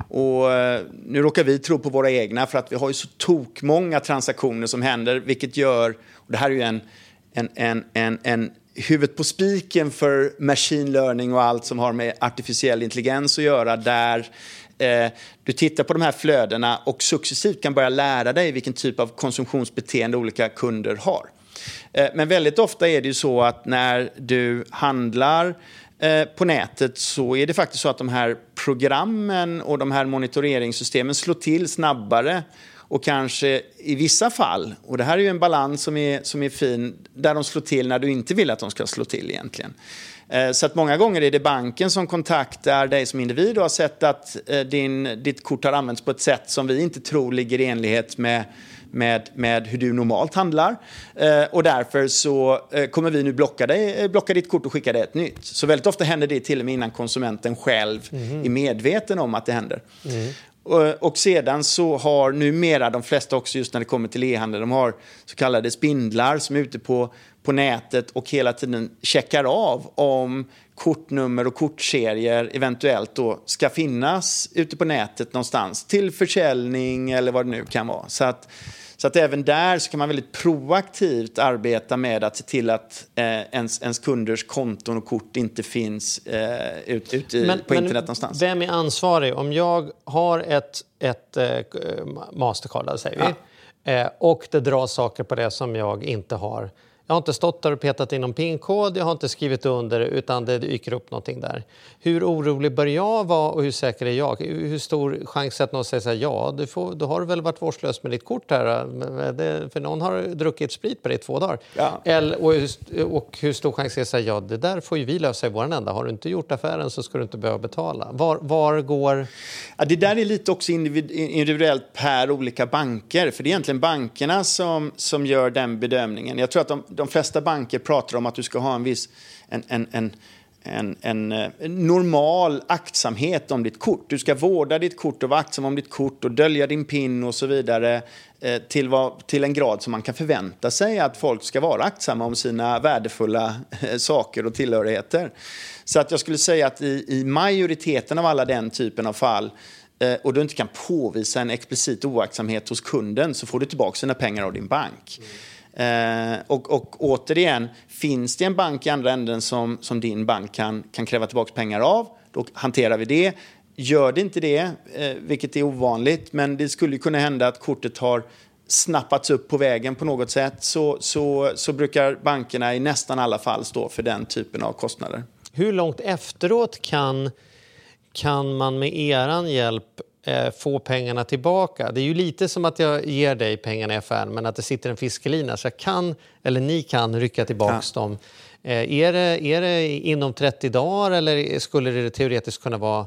Och eh, nu råkar vi tro på våra egna för att vi har ju så tokmånga transaktioner som händer, vilket gör, och det här är ju en, en, en, en, en huvudet på spiken för machine learning och allt som har med artificiell intelligens att göra, där eh, du tittar på de här flödena och successivt kan börja lära dig vilken typ av konsumtionsbeteende olika kunder har. Eh, men väldigt ofta är det ju så att när du handlar Eh, på nätet så är det faktiskt så att de här programmen och de här monitoreringssystemen slår till snabbare och kanske i vissa fall, och det här är ju en balans som är, som är fin, där de slår till när du inte vill att de ska slå till egentligen. Eh, så att många gånger är det banken som kontaktar dig som individ och har sett att eh, din, ditt kort har använts på ett sätt som vi inte tror ligger i enlighet med med, med hur du normalt handlar. Eh, och därför så eh, kommer vi nu blocka, dig, eh, blocka ditt kort och skicka dig ett nytt. Så väldigt ofta händer det till och med innan konsumenten själv mm. är medveten om att det händer. Mm. Och, och sedan så har numera de flesta också, just när det kommer till e-handel, de har så kallade spindlar som är ute på, på nätet och hela tiden checkar av om kortnummer och kortserier eventuellt då ska finnas ute på nätet någonstans till försäljning eller vad det nu kan vara. Så att så att även där så kan man väldigt proaktivt arbeta med att se till att eh, ens, ens kunders konton och kort inte finns eh, ute ut i, men, på internet men någonstans. Vem är ansvarig? Om jag har ett, ett eh, Mastercard, säger vi, ja. eh, och det dras saker på det som jag inte har jag har inte stått där och petat in någon pinkod, jag har inte skrivit under utan det dyker upp någonting där. Hur orolig bör jag vara och hur säker är jag? Hur stor chans att någon säger så här, ja, du får, då har du väl varit vårdslös med ditt kort här, för någon har druckit sprit på dig i två dagar. Ja. Eller, och, och hur stor chans är det att ja, det där får ju vi lösa i vår ända. Har du inte gjort affären så ska du inte behöva betala. Var, var går... Ja, det där är lite också individuellt per olika banker, för det är egentligen bankerna som, som gör den bedömningen. Jag tror att de, de flesta banker pratar om att du ska ha en viss en, en, en, en, en, en normal aktsamhet om ditt kort. Du ska vårda ditt kort och vara aktsam om ditt kort och dölja din PIN och så vidare eh, till, vad, till en grad som man kan förvänta sig att folk ska vara aktsamma om sina värdefulla eh, saker och tillhörigheter. Så att jag skulle säga att i, i majoriteten av alla den typen av fall eh, och du inte kan påvisa en explicit oaktsamhet hos kunden så får du tillbaka sina pengar av din bank. Mm. Eh, och, och återigen, finns det en bank i andra änden som, som din bank kan, kan kräva tillbaka pengar av, då hanterar vi det. Gör det inte det, eh, vilket är ovanligt, men det skulle kunna hända att kortet har snappats upp på vägen på något sätt, så, så, så brukar bankerna i nästan alla fall stå för den typen av kostnader. Hur långt efteråt kan, kan man med er hjälp eh, få pengarna tillbaka. Det är ju lite som att jag ger dig pengarna i affären men att det sitter en fiskelina så jag kan, eller ni kan, rycka tillbaka ja. dem. Eh, är, det, är det inom 30 dagar eller skulle det teoretiskt kunna vara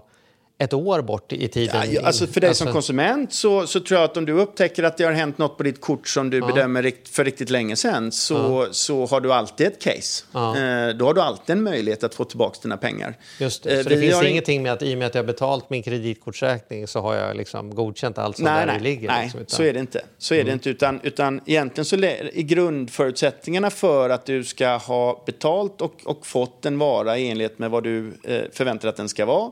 ett år bort i tiden. Ja, alltså för dig Alltså- som konsument så, så tror jag att om du upptäcker att det har hänt något på ditt kort som du bedömer rikt, för riktigt länge sedan så, så har du alltid ett case. Ja. Eh, då har du alltid en möjlighet att få tillbaka dina pengar. Just Eh, det. Så det finns har in- ingenting med att i och med att jag har betalt min kreditkortsräkning så har jag liksom godkänt allt som Nej, där nej, det ligger. nej liksom, utan- så är det inte. Så är det inte utan, utan egentligen så är grundförutsättningarna för att du ska ha betalt och, och fått en vara i enlighet med vad du eh, förväntar att den ska vara.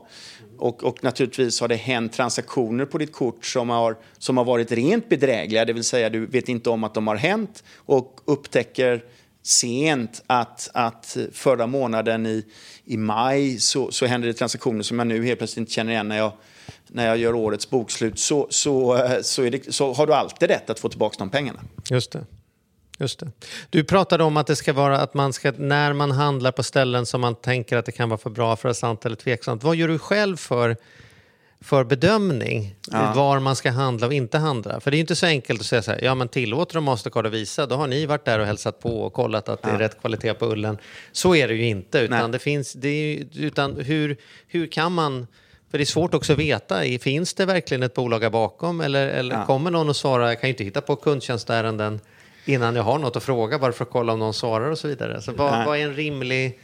Och, och naturligtvis har det hänt transaktioner på ditt kort som har, som har varit rent bedrägliga, det vill säga du vet inte om att de har hänt och upptäcker sent att, att förra månaden i, i maj så, så hände det transaktioner som jag nu helt plötsligt inte känner igen när jag, när jag gör årets bokslut så, så, eh, så, är det, så har du alltid rätt att få tillbaka de pengarna. Just det. Just det. Du pratade om att det ska vara att man ska, när man handlar på ställen som man tänker att det kan vara för bra för att sant eller tveksamt. Vad gör du själv för, för bedömning? Var man ska handla och inte handla? För det är ju inte så enkelt att säga så här, ja men tillåter de Mastercard att visa, då har ni varit där och hälsat på och kollat att det är rätt kvalitet på ullen. Så är det ju inte, utan Nej. det finns, det är, utan hur, hur kan man för det är svårt också att veta, finns det verkligen ett bolag bakom eller, eller kommer någon att svara, jag kan ju inte hitta på kundtjänstärenden innan jag har något att fråga bara för att kolla om någon svarar och så vidare. Så vad, vad är en rimlig,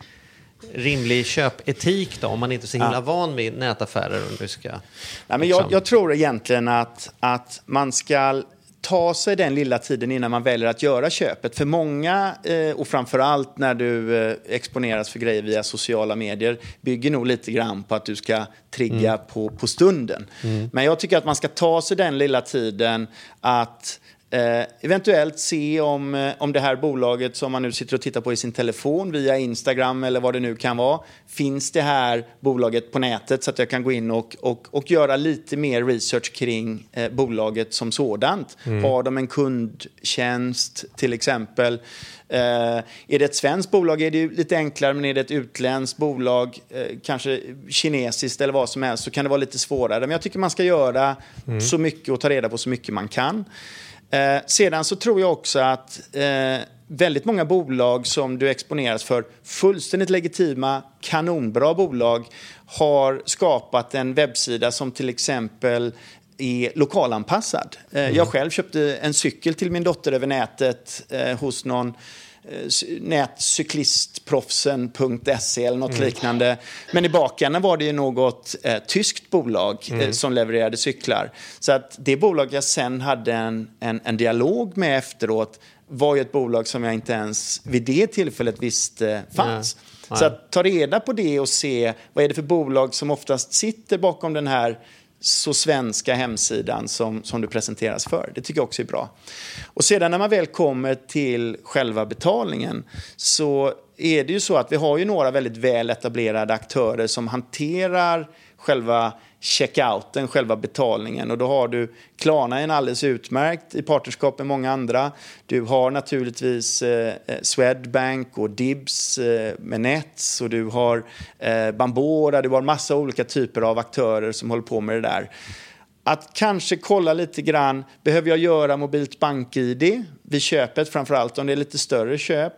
rimlig köpetik då, om man inte är så himla van vid nätaffärer och nu ska... Nej, men jag, liksom- jag tror egentligen att, att man ska ta sig den lilla tiden innan man väljer att göra köpet. För många, eh, och framförallt när du eh, exponeras för grejer via sociala medier, bygger nog lite grann på att du ska trigga Mm. på, på stunden. Men jag tycker att man ska ta sig den lilla tiden att Eh, eventuellt se om, eh, om det här bolaget som man nu sitter och tittar på i sin telefon via Instagram eller vad det nu kan vara. Finns det här bolaget på nätet så att jag kan gå in och, och, och göra lite mer research kring eh, bolaget som sådant. Har de en kundtjänst till exempel? Eh, är det ett svenskt bolag är det ju lite enklare, men är det ett utländskt bolag, eh, kanske kinesiskt eller vad som helst, så kan det vara lite svårare. Men jag tycker man ska göra så mycket och ta reda på så mycket man kan. Eh, sedan så tror jag också att eh, väldigt många bolag som du exponeras för, fullständigt legitima, kanonbra bolag, har skapat en webbsida som till exempel är lokalanpassad. Eh, Jag själv köpte en cykel till min dotter över nätet eh, hos någon nätcyklistproffsen.se eller något liknande. Men i bakänden var det ju något eh, tyskt bolag eh, som levererade cyklar. Så att det bolag jag sen hade en, en, en dialog med efteråt var ju ett bolag som jag inte ens vid det tillfället visste fanns. Nej. Så att ta reda på det och se vad är det för bolag som oftast sitter bakom den här så svenska hemsidan som, som du presenteras för. Det tycker jag också är bra. Och sedan när man väl kommer till själva betalningen så är det ju så att vi har ju några väldigt väl etablerade aktörer som hanterar själva checkouten, själva betalningen. Och då har du Klarna är en alldeles utmärkt i partnerskap med många andra. Du har naturligtvis eh, eh, Swedbank och Dibs eh, med Nets och du har eh, Bambora, du har massa olika typer av aktörer som håller på med det där. Att kanske kolla lite grann, behöver jag göra mobilt bank-id vid köpet, framförallt om det är lite större köp?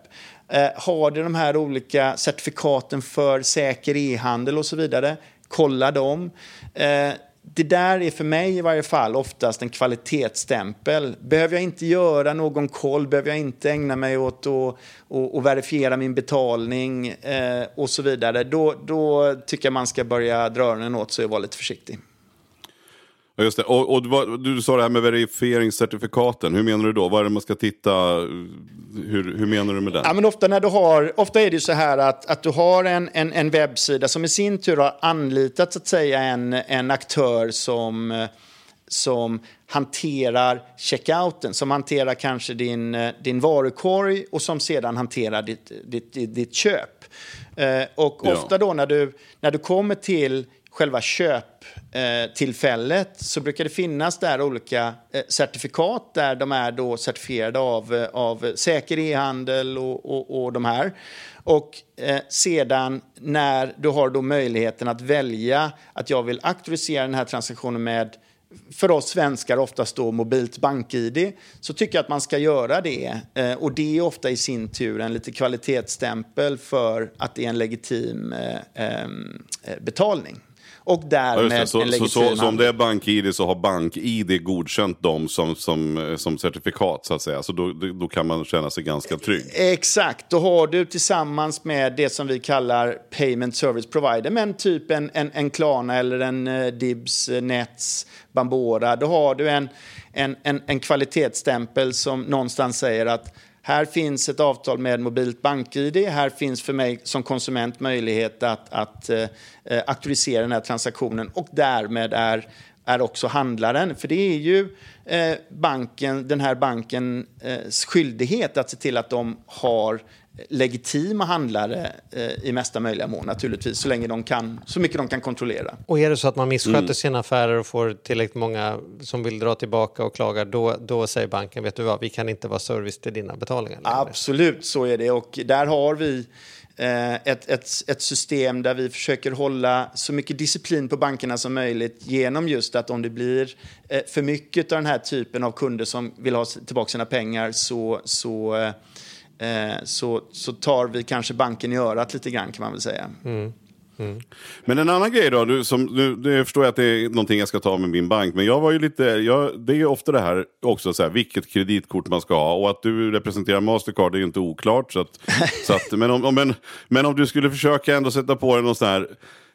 Eh, har det de här olika certifikaten för säker e-handel och så vidare? Kolla dem. Eh, det där är för mig i varje fall oftast en kvalitetsstämpel. Behöver jag inte göra någon koll, behöver jag inte ägna mig åt att och, och verifiera min betalning eh, och så vidare, då, då tycker jag man ska börja dra öronen åt sig och vara lite försiktig. Ja, just det. Och, och vad- du sa det här med verifieringscertifikaten. Hur menar du då? Vad är det man ska titta? Hur, hur menar du med den? Ja, men ofta, när du har, ofta är det så här att, att du har en, en, en webbsida som i sin tur har anlitat så att säga, en, en aktör som, som hanterar checkouten, som hanterar kanske din, din varukorg och som sedan hanterar ditt, ditt, ditt, ditt köp. Eh, och Ja. ofta då när du, när du kommer till själva Eh, tillfället så brukar det finnas där olika eh, certifikat där de är då certifierade av, eh, av säker e-handel och, och, och de här. Och eh, sedan när du har då möjligheten att välja att jag vill auktorisera den här transaktionen med för oss svenskar oftast då mobilt bank-id, så tycker jag att man ska göra det. Eh, och det är ofta i sin tur en lite kvalitetsstämpel för att det är en legitim eh, eh, betalning. Och Ja, därmed det. Så, en så, legitim så, så om handel. det är BankID så har BankID godkänt dem som, som, som certifikat så att säga. Så då, då kan man känna sig ganska trygg. Exakt, då har du tillsammans med det som vi kallar Payment Service Provider, men typ en, en, en Klarna eller en eh, Dibs, eh, Nets, Bambora, då har du en, en, en, en kvalitetsstämpel som någonstans säger att här finns ett avtal med mobilt bank-id. Här finns för mig som konsument möjlighet att, att eh, eh, auktorisera den här transaktionen och därmed är, är också handlaren. För det är ju eh, banken, den här bankens eh, skyldighet att se till att de har legitima handlare eh, i mesta möjliga mån naturligtvis, så länge de kan, så mycket de kan kontrollera. Och är det så att man missköter Mm. sina affärer och får tillräckligt många som vill dra tillbaka och klagar, då, då säger banken, vet du vad, vi kan inte vara service till dina betalningar längre. Absolut, så är det. Och där har vi eh, ett, ett, ett system där vi försöker hålla så mycket disciplin på bankerna som möjligt genom just att om det blir eh, för mycket av den här typen av kunder som vill ha tillbaka sina pengar så, så, eh, så, så tar vi kanske banken i örat lite grann kan man väl säga. Men en annan grej då, du, som, nu, det förstår jag att det är någonting jag ska ta med min bank. Men jag var ju lite, jag, det är ju ofta det här också, så här, vilket kreditkort man ska ha. Och att du representerar Mastercard är ju inte oklart. Så att, så att, men, om, om, men, men om du skulle försöka ändå sätta på dig någon sån här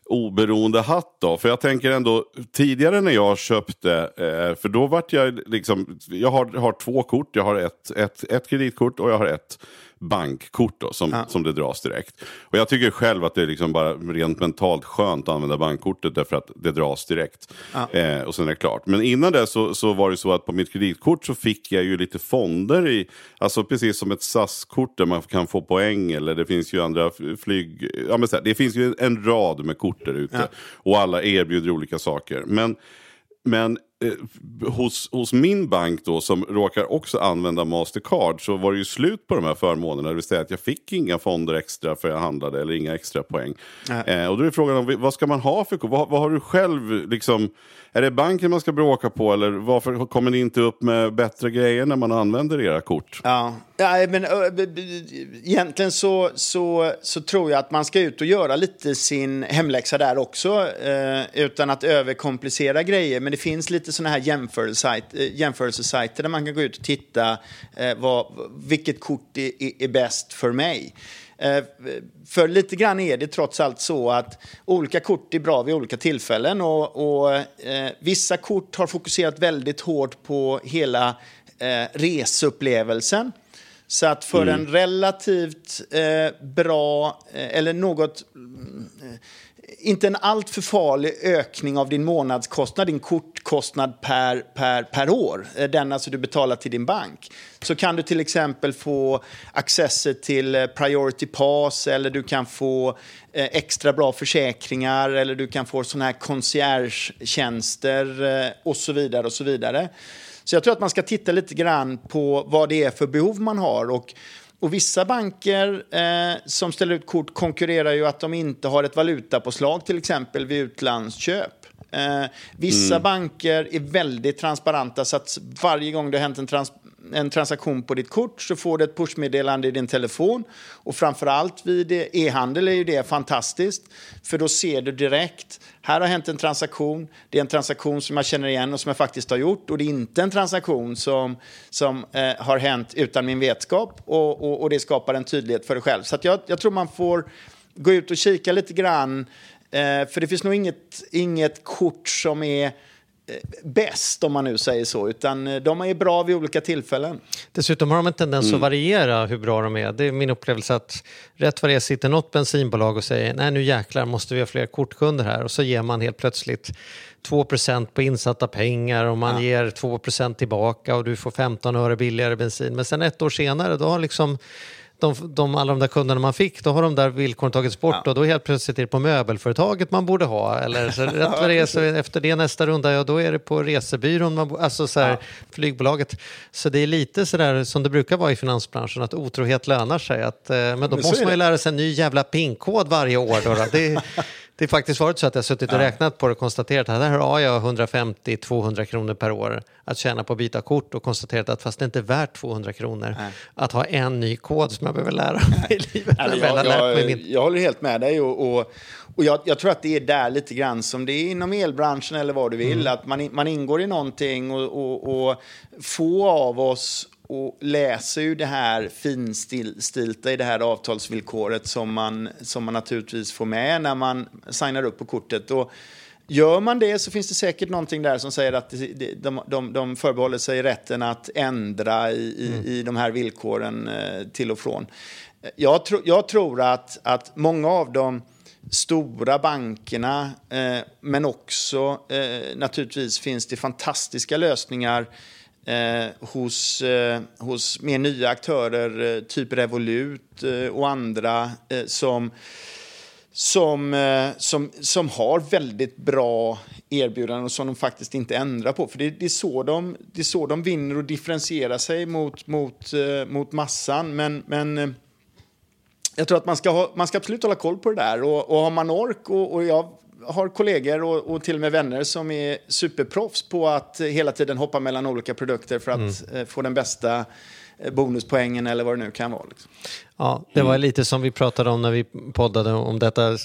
oberoende hatt då? För jag tänker ändå tidigare när jag köpte, eh, för då vart jag liksom, jag har, har två kort, jag har ett, ett, ett kreditkort och jag har ett bankkort då, som, som det dras direkt. Och jag tycker själv att det är liksom bara rent mentalt skönt att använda bankkortet därför att det dras direkt. Eh, och sen är det klart. Men innan det så, så var det så att på mitt kreditkort så fick jag ju lite fonder i, alltså precis som ett SAS-kort där man kan få poäng eller det finns ju andra flyg, ja men så här, det finns ju en rad med kort där ute. Och alla erbjuder olika saker. Men men eh, hos, hos min bank då som råkar också använda Mastercard så var det ju slut på de här förmånerna. Det vill säga att jag fick inga fonder extra för jag handlade eller inga extra poäng. Eh, och då är frågan om vad ska man ha för? Vad, vad har du själv liksom? Är det banken man ska bråka på eller varför kommer ni inte upp med bättre grejer när man använder era kort? Ja, ja men egentligen så, så, så tror jag att man ska ut och göra lite sin hemläxa där också eh, utan att överkomplicera grejer. Men det finns lite sådana här jämförelsesajter, eh, jämförelsesajter där man kan gå ut och titta eh, vad, vilket kort är, är, är bäst för mig. Eh, För lite grann är det trots allt så att olika kort är bra vid olika tillfällen och, och eh, vissa kort har fokuserat väldigt hårt på hela eh, reseupplevelsen. Så att för en relativt eh, bra, eh, eller något, mm, eh, inte en alltför farlig ökning av din månadskostnad, din kortkostnad per, per, per år, eh, den alltså du betalar till din bank, så kan du till exempel få accesser till Priority Pass eller du kan få extra bra försäkringar eller du kan få sådana här eh, och så vidare och så vidare. Så jag tror att man ska titta lite grann på vad det är för behov man har. Och, och vissa banker eh, som ställer ut kort konkurrerar ju att de inte har ett valutapåslag till exempel vid utlandsköp. Eh, vissa banker är väldigt transparenta så att varje gång det har hänt en, trans en transaktion på ditt kort så får du ett pushmeddelande i din telefon. Och framförallt vid e-handel är ju det fantastiskt. För då ser du direkt, här har hänt en transaktion, det är en transaktion som jag känner igen och som jag faktiskt har gjort. Och det är inte en transaktion som, som eh, har hänt utan min vetskap. Och, och, och det skapar en tydlighet för dig själv. Så att jag, jag tror man får gå ut och kika lite grann. Eh, för det finns nog inget, inget kort som är bäst om man nu säger så, utan eh, de är bra vid olika tillfällen. Dessutom har de en tendens Mm. att variera hur bra de är. Det är min upplevelse att rätt vad det är sitter något bensinbolag och säger nej nu jäklar måste vi ha fler kortkunder här och så ger man helt plötsligt 2% på insatta pengar och man ger 2% tillbaka och du får 15 öre billigare bensin. Men sen ett år senare då har liksom de, de, alla de där kunderna man fick, då har de där villkoren tagits bort och då helt plötsligt är det på möbelföretaget man borde ha. Eller så rätt vad det är, så efter det nästa runda, ja då är det på resebyrån, man, alltså så här, flygbolaget. Så det är lite så där som det brukar vara i finansbranschen, att otrohet lönar sig. Att, eh, men då Men måste man ju lära sig en ny jävla pinkod varje år. Då, då. Det, det är faktiskt varit så att jag har suttit och räknat på det och konstaterat att här har jag 150-200 kronor per år att tjäna på att byta kort och konstaterat att fast det inte är värt 200 kronor att ha en ny kod som jag behöver lära mig i livet. Eller Jag, jag, jag, min... jag håller helt med dig och, och, Och jag, jag, tror att det är där lite grann som det är inom elbranschen eller vad du vill. Mm. Att man, man ingår i någonting och, och, och få av oss och läser ju det här finstilta i det här avtalsvillkoret som man, som man naturligtvis får med när man signar upp på kortet. Och gör man det så finns det säkert någonting där som säger att de, de, de förbehåller sig rätten att ändra i, i, mm. i de här villkoren eh, till och från. Jag, tro, jag tror att, att många av de stora bankerna, eh, men också eh, naturligtvis finns det fantastiska lösningar eh, hos, eh, hos mer nya aktörer, eh, typ Revolut eh, och andra, eh, som, som, eh, som, som har väldigt bra erbjudanden och som de faktiskt inte ändrar på. För det, det, är, så de, det är så de vinner och differentierar sig mot, mot, eh, mot massan. Men, men jag tror att man ska, ha, man ska absolut hålla koll på det där. Och, och har man ork, och, och jag har kollegor och, och, till och med vänner som är superproffs på att hela tiden hoppa mellan olika produkter för att mm. Eh, få den bästa eh, bonuspoängen eller vad det nu kan vara. Liksom. Ja, det var lite som vi pratade om när vi poddade om detta,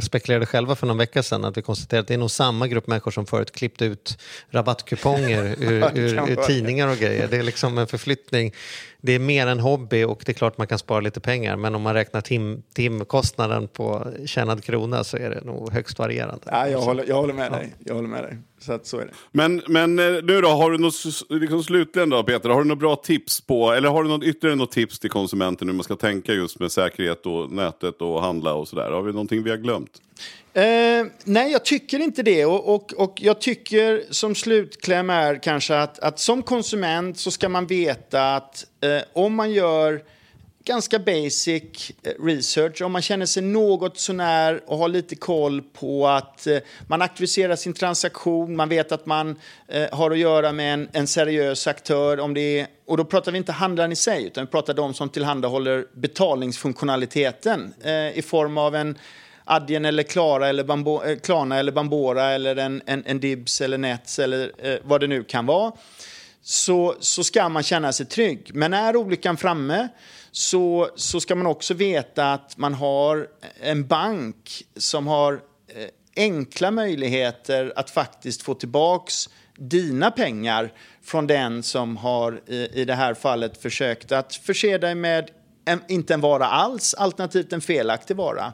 spekulerade själva för någon vecka sedan, att vi konstaterade att det är nog samma grupp människor som förut klippte ut rabattkuponger ur, ur, ur tidningar och grejer. Det är liksom en förflyttning. Det är mer en hobby och det är klart man kan spara lite pengar, men om man räknar tim, timkostnaden på tjänad krona så är det nog högst varierande. Ja, jag, håller, jag håller med dig. Jag håller med dig. Så, att, så är det. Men, men eh, nu då, har du något, liksom slutligen då Peter, har du några bra tips på, eller har du något, ytterligare något tips till konsumenten hur man ska tänka tänka just med säkerhet och nätet och handla och sådär? Har vi någonting vi har glömt? Eh, nej, jag tycker inte det. Och, och, och jag tycker som slutkläm är kanske att, att som konsument så ska man veta att eh, om man gör ganska basic eh, research. Om man känner sig något sånär och har lite koll på att eh, man aktiviserar sin transaktion, man vet att man eh, har att göra med en, en seriös aktör. Om det är, och då pratar vi inte handlaren i sig, utan vi pratar de som tillhandahåller betalningsfunktionaliteten eh, i form av en Adyen eller Klara eller Bambo, eh, Klarna eller Bambora eller en, en, en Dibs eller Nets eller eh, vad det nu kan vara. Så, så ska man känna sig trygg. Men är olyckan framme så, så ska man också veta att man har en bank som har eh, enkla möjligheter att faktiskt få tillbaks dina pengar från den som har i, i det här fallet försökt att förse dig med en, inte en vara alls, alternativt en felaktig vara.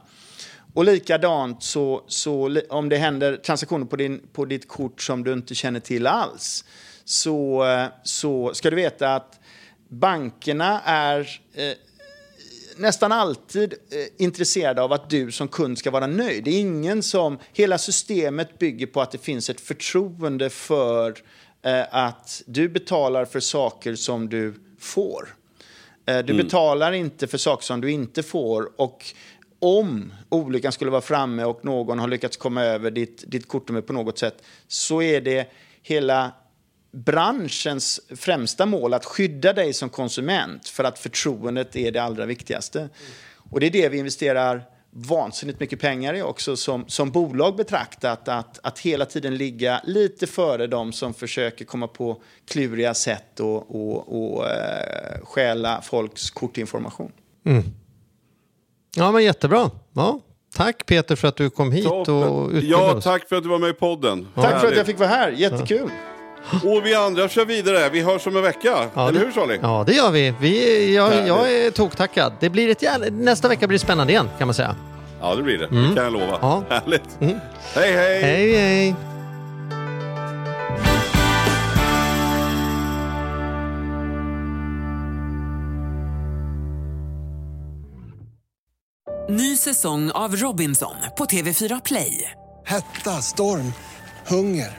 Och likadant så, så om det händer transaktioner på, din, på ditt kort som du inte känner till alls så, så ska du veta att bankerna är eh, nästan alltid eh, intresserade av att du som kund ska vara nöjd. Det är ingen som... Hela systemet bygger på att det finns ett förtroende för att du betalar för saker som du får. Eh, du mm. betalar inte för saker som du inte får. Och om olyckan skulle vara framme och någon har lyckats komma över ditt, ditt kortnummer på något sätt så är det hela branschens främsta mål att skydda dig som konsument för att förtroendet är det allra viktigaste. Och det är det vi investerar vansinnigt mycket pengar i också som, som bolag betraktat. Att, att hela tiden ligga lite före de som försöker komma på kluriga sätt och, och, och eh, stjäla folks kortinformation. Mm. Ja, men jättebra. Ja, tack Peter för att du kom hit Toppen. och Ja, tack för att du var med i podden. Tack Härligt. för att jag fick vara här. Jättekul. Ja. Och vi andra kör vidare. Vi hörs om en vecka. Ja, Eller hur Charlie? Ja, det gör vi. vi jag, jag är toktackad. Det blir ett, nästa vecka blir det spännande igen kan man säga. Ja, det blir det. Mm. Det kan jag lova. Ja. Härligt. Mm. Hej, hej! Hej, hej! Ny säsong av Robinson på TV4 Play. Hetta, storm, hunger.